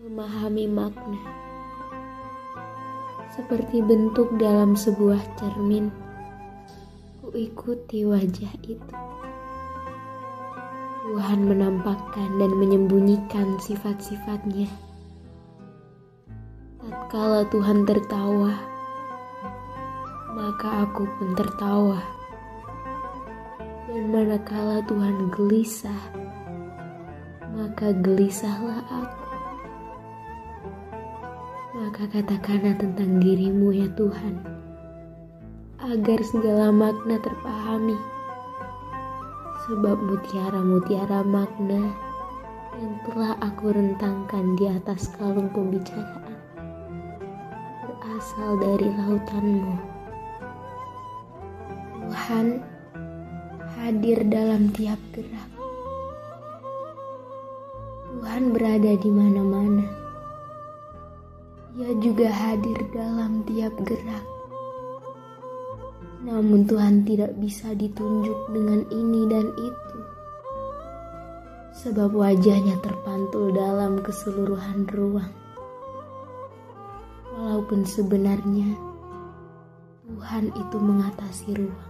memahami makna. Seperti bentuk dalam sebuah cermin, kuikuti wajah itu. Tuhan menampakkan dan menyembunyikan sifat-sifatnya. Tatkala Tuhan tertawa, maka aku pun tertawa. Dan manakala Tuhan gelisah, maka gelisahlah aku. Maka katakanlah tentang dirimu ya Tuhan, agar segala makna terpahami. Sebab mutiara-mutiara makna yang telah aku rentangkan di atas kalung pembicaraan berasal dari lautanmu. Tuhan hadir dalam tiap gerak. Tuhan berada di mana-mana. Ia juga hadir dalam tiap gerak. Namun Tuhan tidak bisa ditunjuk dengan ini dan itu. Sebab wajahnya terpantul dalam keseluruhan ruang. Walaupun sebenarnya Tuhan itu mengatasi ruang.